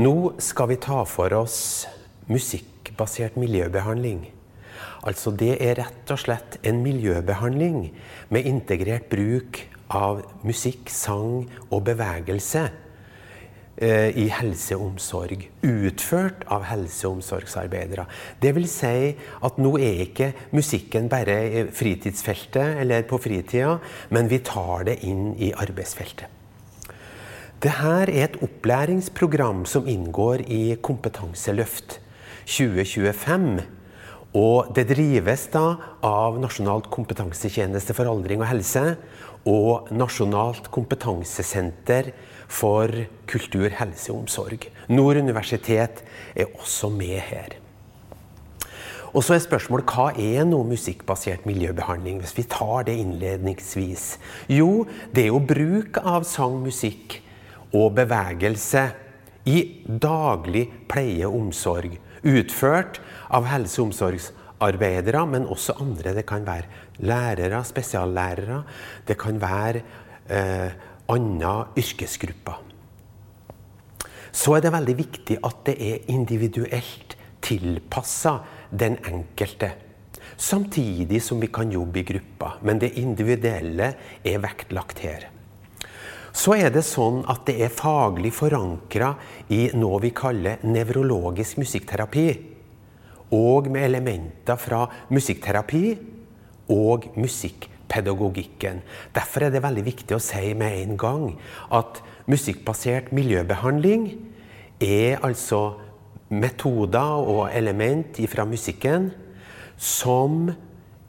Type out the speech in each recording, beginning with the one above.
Nå skal vi ta for oss musikkbasert miljøbehandling. Altså det er rett og slett en miljøbehandling med integrert bruk av musikk, sang og bevegelse eh, i helseomsorg. Utført av helse- og omsorgsarbeidere. Det vil si at nå er ikke musikken bare i fritidsfeltet eller på fritida, men vi tar det inn i arbeidsfeltet. Dette er et opplæringsprogram som inngår i Kompetanseløft 2025. Og det drives da av Nasjonalt kompetansetjeneste for aldring og helse og Nasjonalt kompetansesenter for kultur, helse og omsorg. Nord universitet er også med her. Og så er spørsmålet hva er noe musikkbasert miljøbehandling? Hvis vi tar det innledningsvis. Jo, det er jo bruk av sang, musikk og bevegelse i daglig pleie og omsorg. Utført av helse- og omsorgsarbeidere, men også andre. Det kan være lærere, spesiallærere. Det kan være eh, andre yrkesgrupper. Så er det veldig viktig at det er individuelt tilpassa den enkelte. Samtidig som vi kan jobbe i grupper. Men det individuelle er vektlagt her. Så er det sånn at det er faglig forankra i noe vi kaller nevrologisk musikkterapi. Og med elementer fra musikkterapi og musikkpedagogikken. Derfor er det veldig viktig å si med en gang at musikkbasert miljøbehandling er altså metoder og element fra musikken som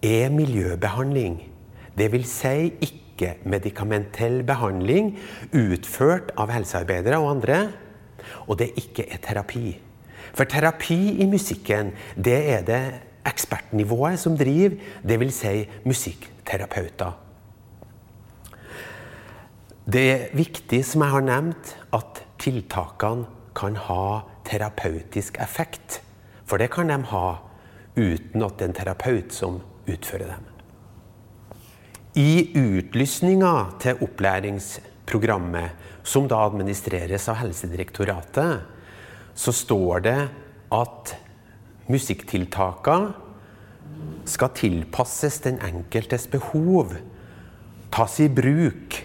er miljøbehandling. Det vil si ikke ikke-medikamentell behandling utført av helsearbeidere og andre. Og det ikke er terapi. For terapi i musikken, det er det ekspertnivået som driver, dvs. Si musikkterapeuter. Det er viktig, som jeg har nevnt, at tiltakene kan ha terapeutisk effekt. For det kan de ha uten at det er en terapeut som utfører dem. I utlysninga til opplæringsprogrammet, som da administreres av Helsedirektoratet, så står det at musikktiltakene skal tilpasses den enkeltes behov, tas i bruk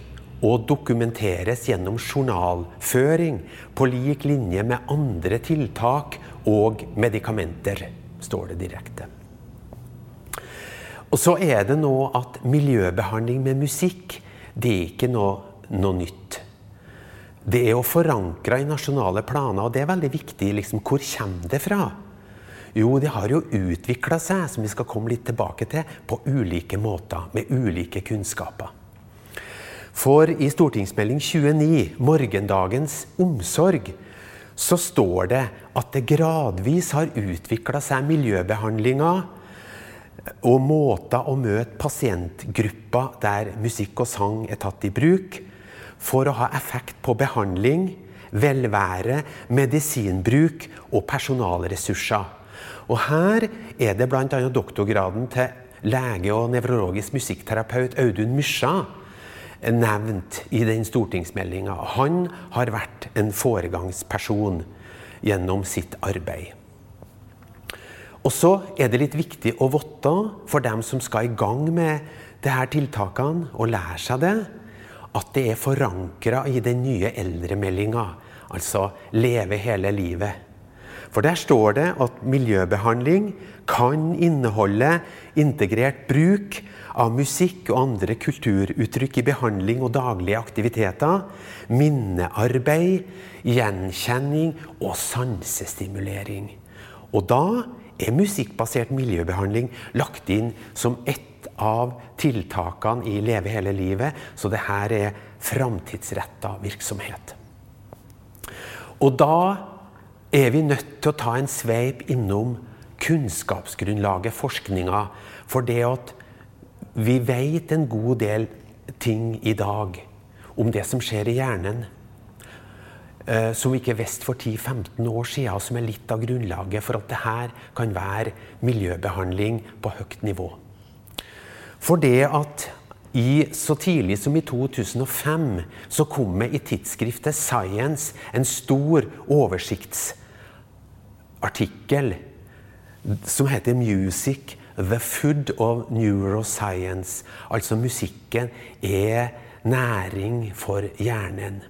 og dokumenteres gjennom journalføring på lik linje med andre tiltak og medikamenter, står det direkte. Og så er det nå at miljøbehandling med musikk, det er ikke noe, noe nytt. Det er jo forankra i nasjonale planer, og det er veldig viktig. Liksom, hvor kommer det fra? Jo, det har jo utvikla seg, som vi skal komme litt tilbake til, på ulike måter, med ulike kunnskaper. For i stortingsmelding 29, 'Morgendagens omsorg', så står det at det gradvis har utvikla seg miljøbehandlinger og måter å møte pasientgrupper der musikk og sang er tatt i bruk, for å ha effekt på behandling, velvære, medisinbruk og personalressurser. Og Her er det bl.a. doktorgraden til lege og nevrologisk musikkterapeut Audun Mysja nevnt i den stortingsmeldinga. Han har vært en foregangsperson gjennom sitt arbeid. Og så er det litt viktig å vite for dem som skal i gang med disse tiltakene, og lære seg det, at det er forankra i den nye eldremeldinga, altså Leve hele livet. For der står det at miljøbehandling kan inneholde integrert bruk av musikk og andre kulturuttrykk i behandling og daglige aktiviteter, minnearbeid, gjenkjenning og sansestimulering. Og da er musikkbasert miljøbehandling lagt inn som ett av tiltakene i Leve hele livet. Så det her er framtidsretta virksomhet. Og da er vi nødt til å ta en sveip innom kunnskapsgrunnlaget, forskninga. For det at vi vet en god del ting i dag om det som skjer i hjernen. Eh, som ikke visste for 10-15 år siden, som er litt av grunnlaget for at dette kan være miljøbehandling på høyt nivå. For det at I, så tidlig som i 2005 så kom det i tidsskriftet Science en stor oversiktsartikkel som heter 'Music the food of neuroscience'. Altså musikken er næring for hjernen.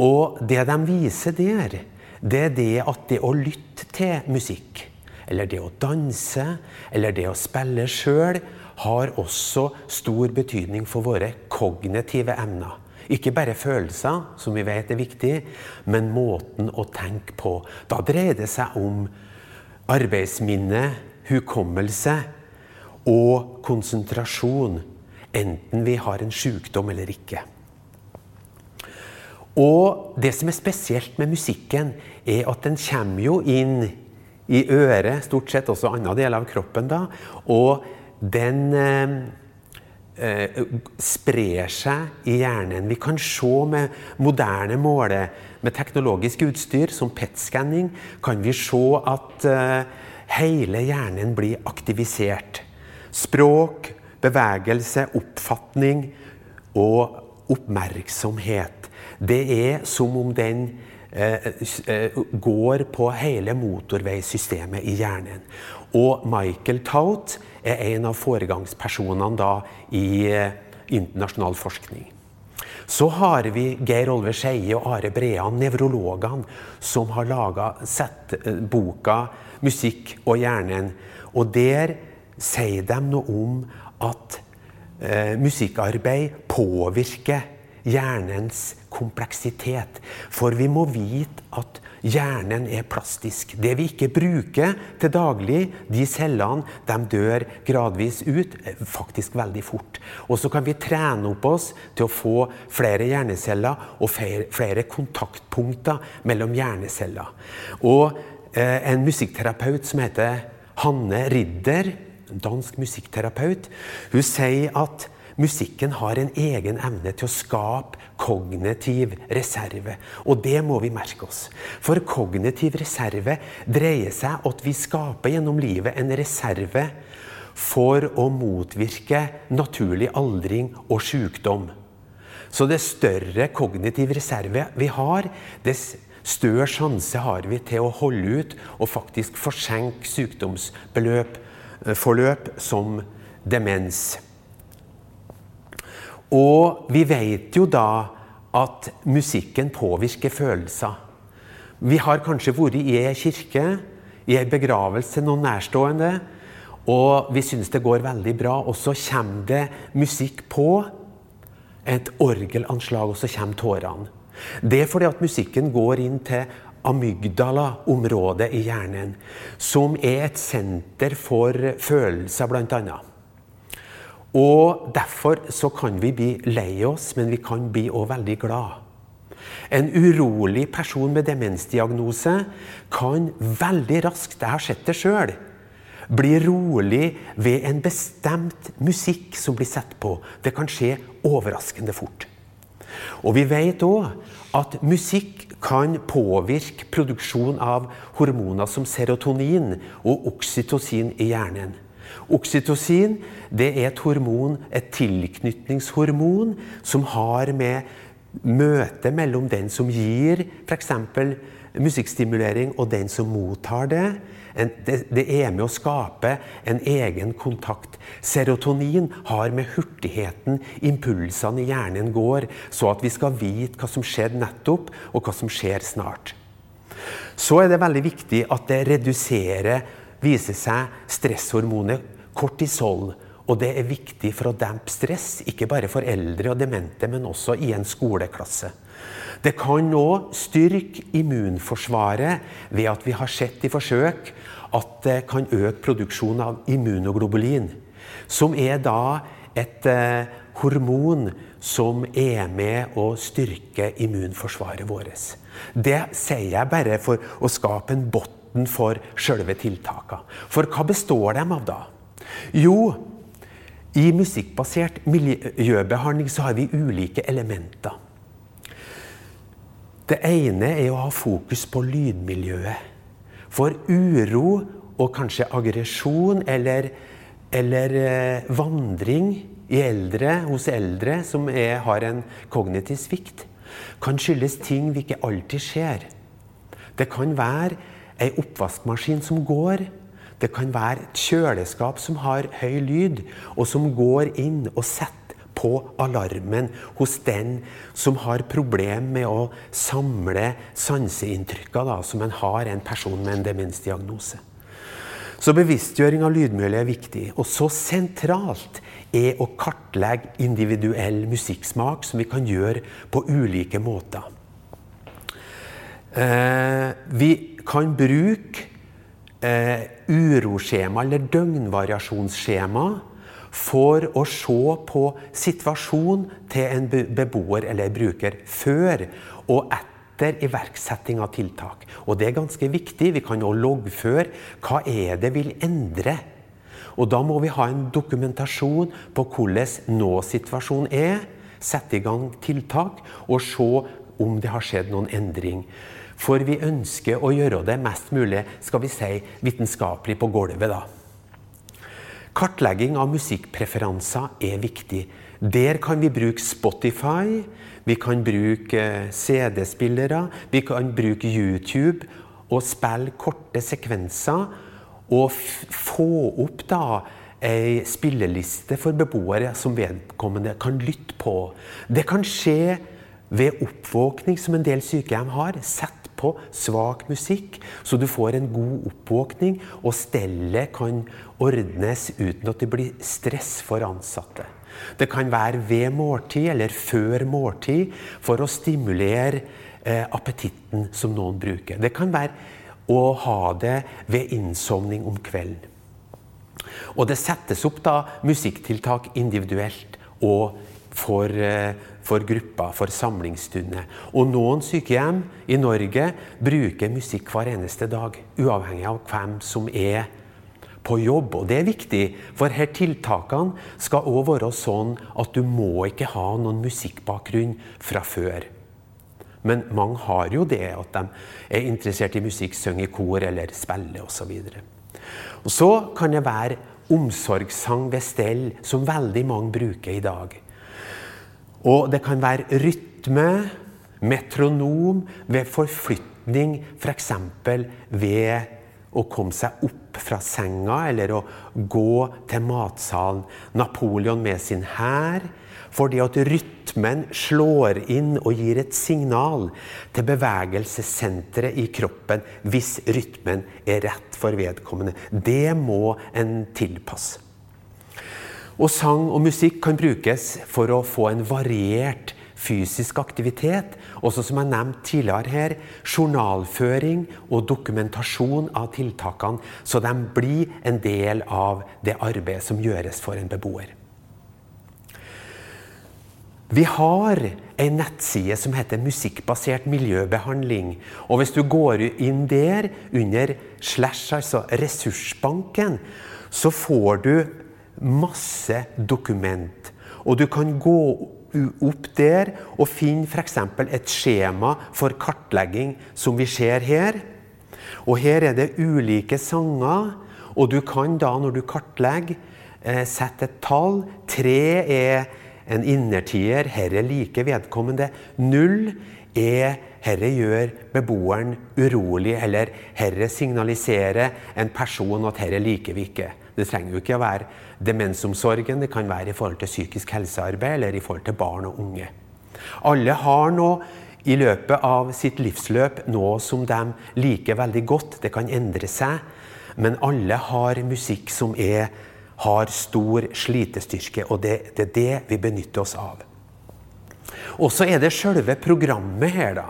Og det de viser der, det er det at det å lytte til musikk, eller det å danse, eller det å spille sjøl, har også stor betydning for våre kognitive emner. Ikke bare følelser, som vi vet er viktig, men måten å tenke på. Da dreier det seg om arbeidsminne, hukommelse og konsentrasjon. Enten vi har en sykdom eller ikke. Og det som er spesielt med musikken, er at den kommer jo inn i øret, stort sett også andre deler av kroppen, da. Og den eh, eh, sprer seg i hjernen. Vi kan se med moderne måle, med teknologisk utstyr som PET-skanning, kan vi se at eh, hele hjernen blir aktivisert. Språk, bevegelse, oppfatning og oppmerksomhet. Det er som om den eh, eh, går på hele motorveisystemet i hjernen. Og Michael Tout er en av foregangspersonene da i eh, internasjonal forskning. Så har vi Geir Olve Skeie og Are Brean, nevrologene, som har laga boka 'Musikk og hjernen'. Og der sier de noe om at eh, musikkarbeid påvirker hjernens kompleksitet. For vi må vite at hjernen er plastisk. Det vi ikke bruker til daglig, de cellene, de dør gradvis ut, faktisk veldig fort. Og så kan vi trene opp oss til å få flere hjerneceller og flere kontaktpunkter mellom hjerneceller. Og eh, en musikkterapeut som heter Hanne Ridder, en dansk musikkterapeut, hun sier at Musikken har en egen evne til å skape kognitiv reserve. Og det må vi merke oss. For kognitiv reserve dreier seg om at vi skaper gjennom livet en reserve for å motvirke naturlig aldring og sykdom. Så det større kognitiv reserve vi har, dess større sjanse har vi til å holde ut og faktisk forsenke sykdomsforløp som demens. Og vi vet jo da at musikken påvirker følelser. Vi har kanskje vært i ei kirke, i ei begravelse til noen nærstående, og vi syns det går veldig bra. Og så kommer det musikk på, et orgelanslag, og så kommer tårene. Det er fordi at musikken går inn til amygdala-området i hjernen, som er et senter for følelser, blant annet. Og Derfor så kan vi bli lei oss, men vi kan bli òg veldig glad. En urolig person med demensdiagnose kan veldig raskt, jeg har sett det sjøl, bli rolig ved en bestemt musikk som blir satt på. Det kan skje overraskende fort. Og vi vet òg at musikk kan påvirke produksjon av hormoner som serotonin og oksytocin i hjernen. Oksytocin det er et hormon, et tilknytningshormon som har med møtet mellom den som gir f.eks. musikkstimulering, og den som mottar det. Det er med å skape en egen kontakt. Serotonin har med hurtigheten impulsene i hjernen går, så at vi skal vite hva som skjedde nettopp, og hva som skjer snart. Så er det veldig viktig at det reduserer viser seg stresshormonet kortisol. Og det er viktig for å dempe stress, ikke bare for eldre og demente, men også i en skoleklasse. Det kan òg styrke immunforsvaret ved at vi har sett i forsøk at det kan øke produksjonen av immunoglobulin, som er da et eh, hormon som er med å styrke immunforsvaret vårt. Det sier jeg bare for å skape en bunn måten for sjølve tiltakene. For hva består de av da? Jo, i musikkbasert miljøbehandling så har vi ulike elementer. Det ene er å ha fokus på lydmiljøet. For uro og kanskje aggresjon eller, eller eh, vandring eldre, hos eldre som er, har en kognitiv svikt, kan skyldes ting vi ikke alltid ser. Det kan være ei oppvaskmaskin som går. Det kan være et kjøleskap som har høy lyd, og som går inn og setter på alarmen hos den som har problem med å samle sanseinntrykker, som en har en person med en demensdiagnose. Så bevisstgjøring av lydmiljø er viktig. Og så sentralt er å kartlegge individuell musikksmak, som vi kan gjøre på ulike måter. Eh, vi kan bruke eh, uroskjema eller døgnvariasjonsskjema for å se på situasjonen til en beboer eller bruker før og etter iverksetting av tiltak. Og det er ganske viktig. Vi kan òg loggføre hva er det vil endre. Og da må vi ha en dokumentasjon på hvordan nå-situasjonen er. Sette i gang tiltak og se om det har skjedd noen endring. For vi ønsker å gjøre det mest mulig skal vi si, vitenskapelig på gulvet. da. Kartlegging av musikkpreferanser er viktig. Der kan vi bruke Spotify, vi kan bruke CD-spillere, vi kan bruke YouTube og spille korte sekvenser. Og få opp da ei spilleliste for beboere som vedkommende kan lytte på. Det kan skje ved oppvåkning, som en del sykehjem har. Sett på svak musikk, så du får en god oppvåkning, og stellet kan ordnes uten at det blir stress for ansatte. Det kan være ved måltid eller før måltid for å stimulere eh, appetitten som noen bruker. Det kan være å ha det ved innsovning om kvelden. Og det settes opp da musikktiltak individuelt og for, eh, for grupper, for samlingsstunder. Og noen sykehjem i Norge bruker musikk hver eneste dag, uavhengig av hvem som er på jobb. Og det er viktig, for her tiltakene skal òg være sånn at du må ikke ha noen musikkbakgrunn fra før. Men mange har jo det, at de er interessert i musikk, synger i kor eller spiller osv. Og så kan det være omsorgssang ved stell, som veldig mange bruker i dag. Og det kan være rytme, metronom, ved forflytning, f.eks. For ved å komme seg opp fra senga eller å gå til matsalen. Napoleon med sin hær. Fordi at rytmen slår inn og gir et signal til bevegelsessenteret i kroppen hvis rytmen er rett for vedkommende. Det må en tilpasse. Og sang og musikk kan brukes for å få en variert fysisk aktivitet, også som jeg nevnte tidligere her, journalføring og dokumentasjon av tiltakene, så de blir en del av det arbeidet som gjøres for en beboer. Vi har ei nettside som heter Musikkbasert miljøbehandling. Og hvis du går inn der under slash, altså ressursbanken, så får du masse dokument. Og du kan gå opp der og finne f.eks. et skjema for kartlegging, som vi ser her. Og her er det ulike sanger, og du kan da, når du kartlegger, eh, sette et tall. Tre er en innertier, herre liker vedkommende. Null er herre gjør beboeren urolig, eller herre signaliserer en person at herre liker vi ikke. Det trenger jo ikke å være demensomsorgen, det kan være i forhold til psykisk helsearbeid eller i forhold til barn og unge. Alle har nå i løpet av sitt livsløp noe som de liker veldig godt. Det kan endre seg, men alle har musikk som er, har stor slitestyrke, og det, det er det vi benytter oss av. Og så er det selve programmet her, da.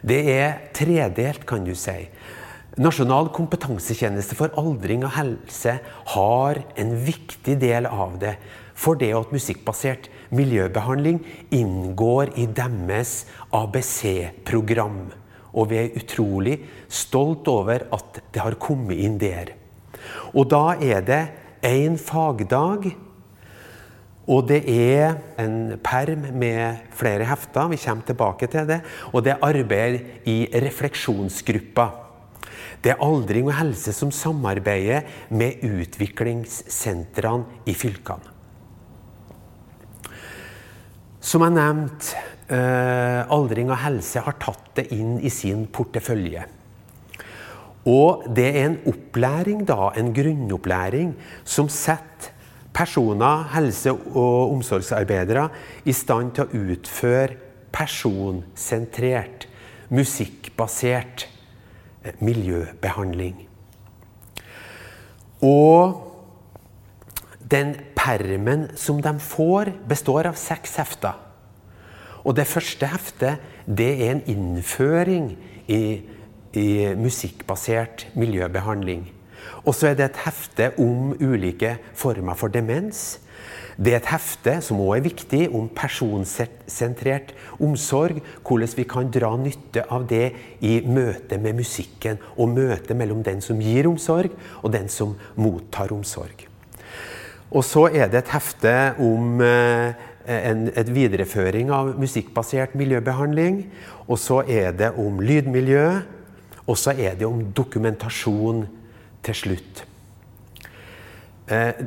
Det er tredelt, kan du si. Nasjonal kompetansetjeneste for aldring og helse har en viktig del av det. For det at musikkbasert miljøbehandling inngår i deres ABC-program. Og vi er utrolig stolt over at det har kommet inn der. Og da er det én fagdag. Og det er en perm med flere hefter. Vi kommer tilbake til det. Og det er arbeid i refleksjonsgruppa. Det er Aldring og helse som samarbeider med utviklingssentrene i fylkene. Som jeg nevnte, eh, aldring og helse har tatt det inn i sin portefølje. Og det er en opplæring, da, en grunnopplæring, som setter personer, helse- og omsorgsarbeidere i stand til å utføre personsentrert, musikkbasert miljøbehandling. Og den permen som de får, består av seks hefter. Og det første heftet det er en innføring i, i musikkbasert miljøbehandling. Og så er det et hefte om ulike former for demens. Det er et hefte som òg er viktig, om personsentrert omsorg. Hvordan vi kan dra nytte av det i møte med musikken, og møte mellom den som gir omsorg, og den som mottar omsorg. Og så er det et hefte om eh, en et videreføring av musikkbasert miljøbehandling. Og så er det om lydmiljø. Og så er det om dokumentasjon til slutt. Eh,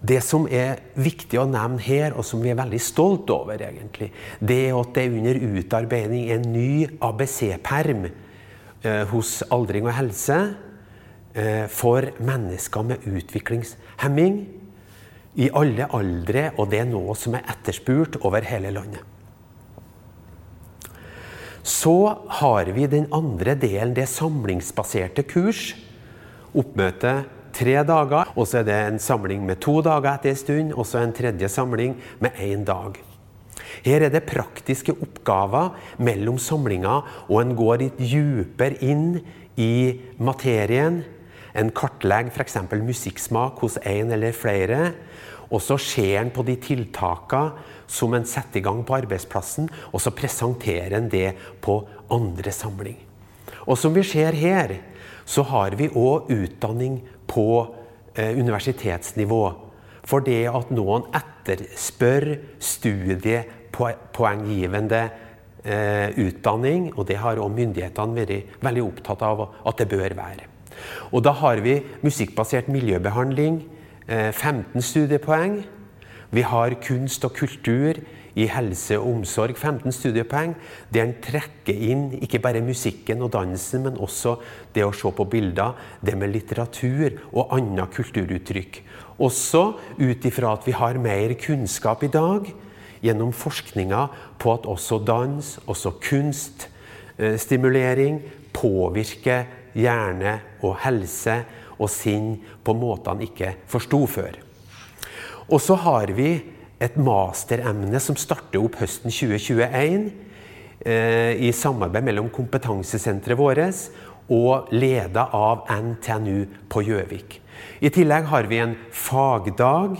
det som er viktig å nevne her, og som vi er veldig stolt over, egentlig, det er at det er under utarbeiding en ny ABC-perm eh, hos Aldring og helse eh, for mennesker med utviklingshemming i alle aldre, og det er noe som er etterspurt over hele landet. Så har vi den andre delen, det samlingsbaserte kurs. Oppmøte tre dager. Og så er det en samling med to dager etter en stund, og så en tredje samling med én dag. Her er det praktiske oppgaver mellom samlinger, og en går litt dypere inn i materien. En kartlegger f.eks. musikksmak hos en eller flere. Og så ser en på de tiltakene som en setter i gang på arbeidsplassen, og så presenterer en det på andre samling. Og som vi ser her, så har vi òg utdanning på eh, universitetsnivå. For det at noen etterspør studiepoenggivende eh, utdanning, og det har òg myndighetene vært veldig opptatt av at det bør være. Og da har vi musikkbasert miljøbehandling, eh, 15 studiepoeng. Vi har kunst og kultur i helse og omsorg 15 studiepoeng, der en trekker inn ikke bare musikken og dansen, men også det å se på bilder, det med litteratur og andre kulturuttrykk. Også ut ifra at vi har mer kunnskap i dag gjennom forskninga på at også dans, også kunststimulering, påvirker hjerne og helse og sinn på måter en ikke forsto før. Og så har vi et masteremne som starter opp høsten 2021 eh, i samarbeid mellom kompetansesenteret vårt og leda av NTNU på Gjøvik. I tillegg har vi en fagdag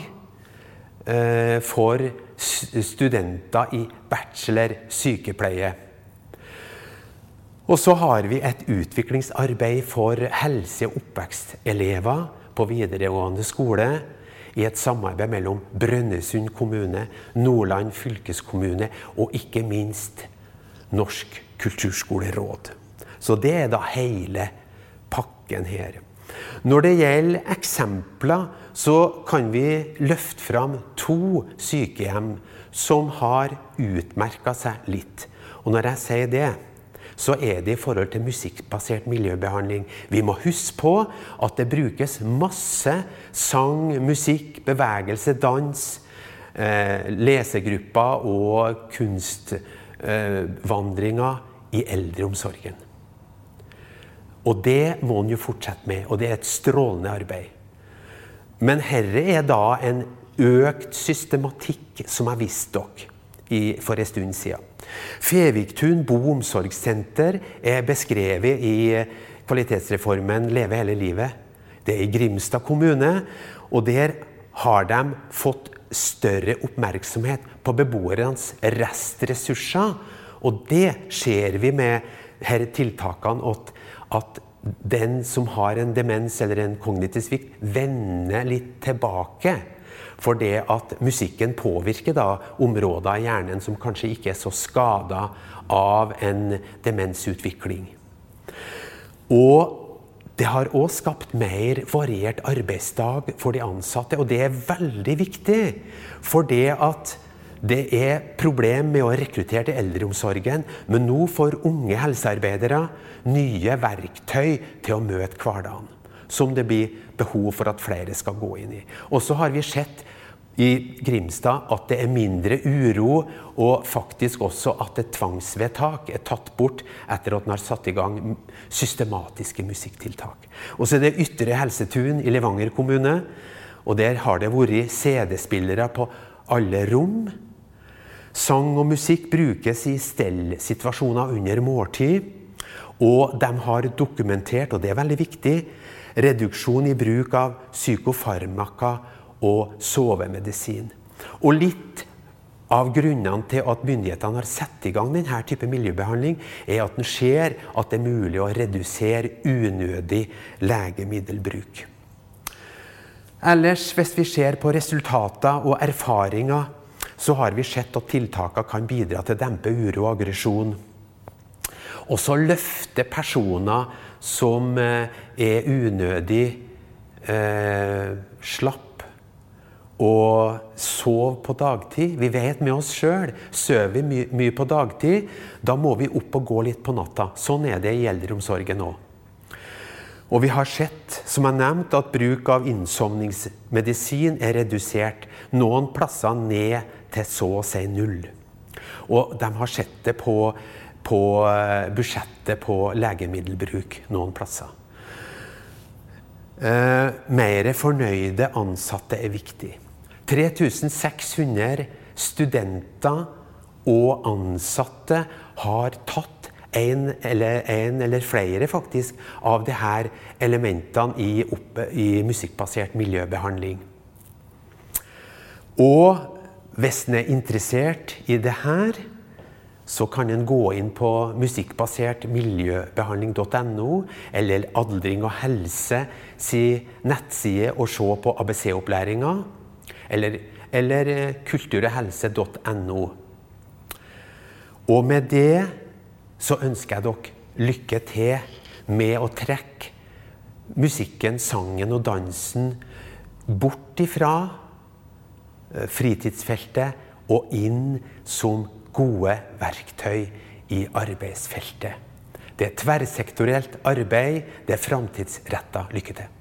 eh, for studenter i bachelor sykepleie. Og så har vi et utviklingsarbeid for helse- og oppvekstelever på videregående skole i et samarbeid mellom Brønnøysund kommune, Nordland fylkeskommune og ikke minst Norsk kulturskoleråd. Så det er da hele pakken her. Når det gjelder eksempler, så kan vi løfte fram to sykehjem som har utmerka seg litt. Og når jeg sier det, så er det i forhold til musikkbasert miljøbehandling. Vi må huske på at det brukes masse sang, musikk, bevegelse, dans, eh, lesegrupper og kunstvandringer eh, i eldreomsorgen. Og det må en jo fortsette med, og det er et strålende arbeid. Men herre er da en økt systematikk som jeg viste dere i, for en stund siden. Feviktun bo- og er beskrevet i kvalitetsreformen Leve hele livet. Det er i Grimstad kommune, og der har de fått større oppmerksomhet på beboernes restressurser. Og det ser vi med disse tiltakene, at, at den som har en demens eller en kognitiv svikt, vender litt tilbake. For det at musikken påvirker da områder i hjernen som kanskje ikke er så skada av en demensutvikling. Og det har òg skapt mer variert arbeidsdag for de ansatte, og det er veldig viktig. For det at det er problem med å rekruttere til eldreomsorgen, men nå får unge helsearbeidere nye verktøy til å møte hverdagen. Som det blir behov for at flere skal gå inn i. Og så har vi sett i Grimstad at det er mindre uro, og faktisk også at et tvangsvedtak er tatt bort etter at en har satt i gang systematiske musikktiltak. Og så er det Ytre Helsetun i Levanger kommune. og Der har det vært CD-spillere på alle rom. Sang og musikk brukes i stellsituasjoner under måltid. Og de har dokumentert, og det er veldig viktig, reduksjon i bruk av psykofarmaka og sovemedisin. Og litt av grunnene til at myndighetene har satt i gang denne type miljøbehandling, er at en ser at det er mulig å redusere unødig legemiddelbruk. Ellers, hvis vi ser på resultater og erfaringer så har vi sett at tiltakene kan bidra til å dempe uro og aggresjon. Og så løfte personer som eh, er unødig eh, slapp og sover på dagtid. Vi vet med oss sjøl. Sover vi my mye på dagtid, da må vi opp og gå litt på natta. Sånn er det i eldreomsorgen òg. Og vi har sett, som jeg nevnte, at bruk av innsovningsmedisin er redusert. Noen plasser ned til så å si null. Og de har sett det på, på eh, budsjettet på legemiddelbruk noen plasser. Eh, mer fornøyde ansatte er viktig. 3600 studenter og ansatte har tatt en eller, en eller flere faktisk, av her elementene i, opp, i musikkbasert miljøbehandling. Og hvis en er interessert i det her, så kan en gå inn på musikkbasert miljøbehandling.no eller Aldring og helse si nettside og se på ABC-opplæringa. Eller, eller kulturhelse.no. Og med det så ønsker jeg dere lykke til med å trekke musikken, sangen og dansen bort ifra eh, fritidsfeltet og inn som gode verktøy i arbeidsfeltet. Det er tverrsektorielt arbeid. Det er framtidsretta. Lykke til.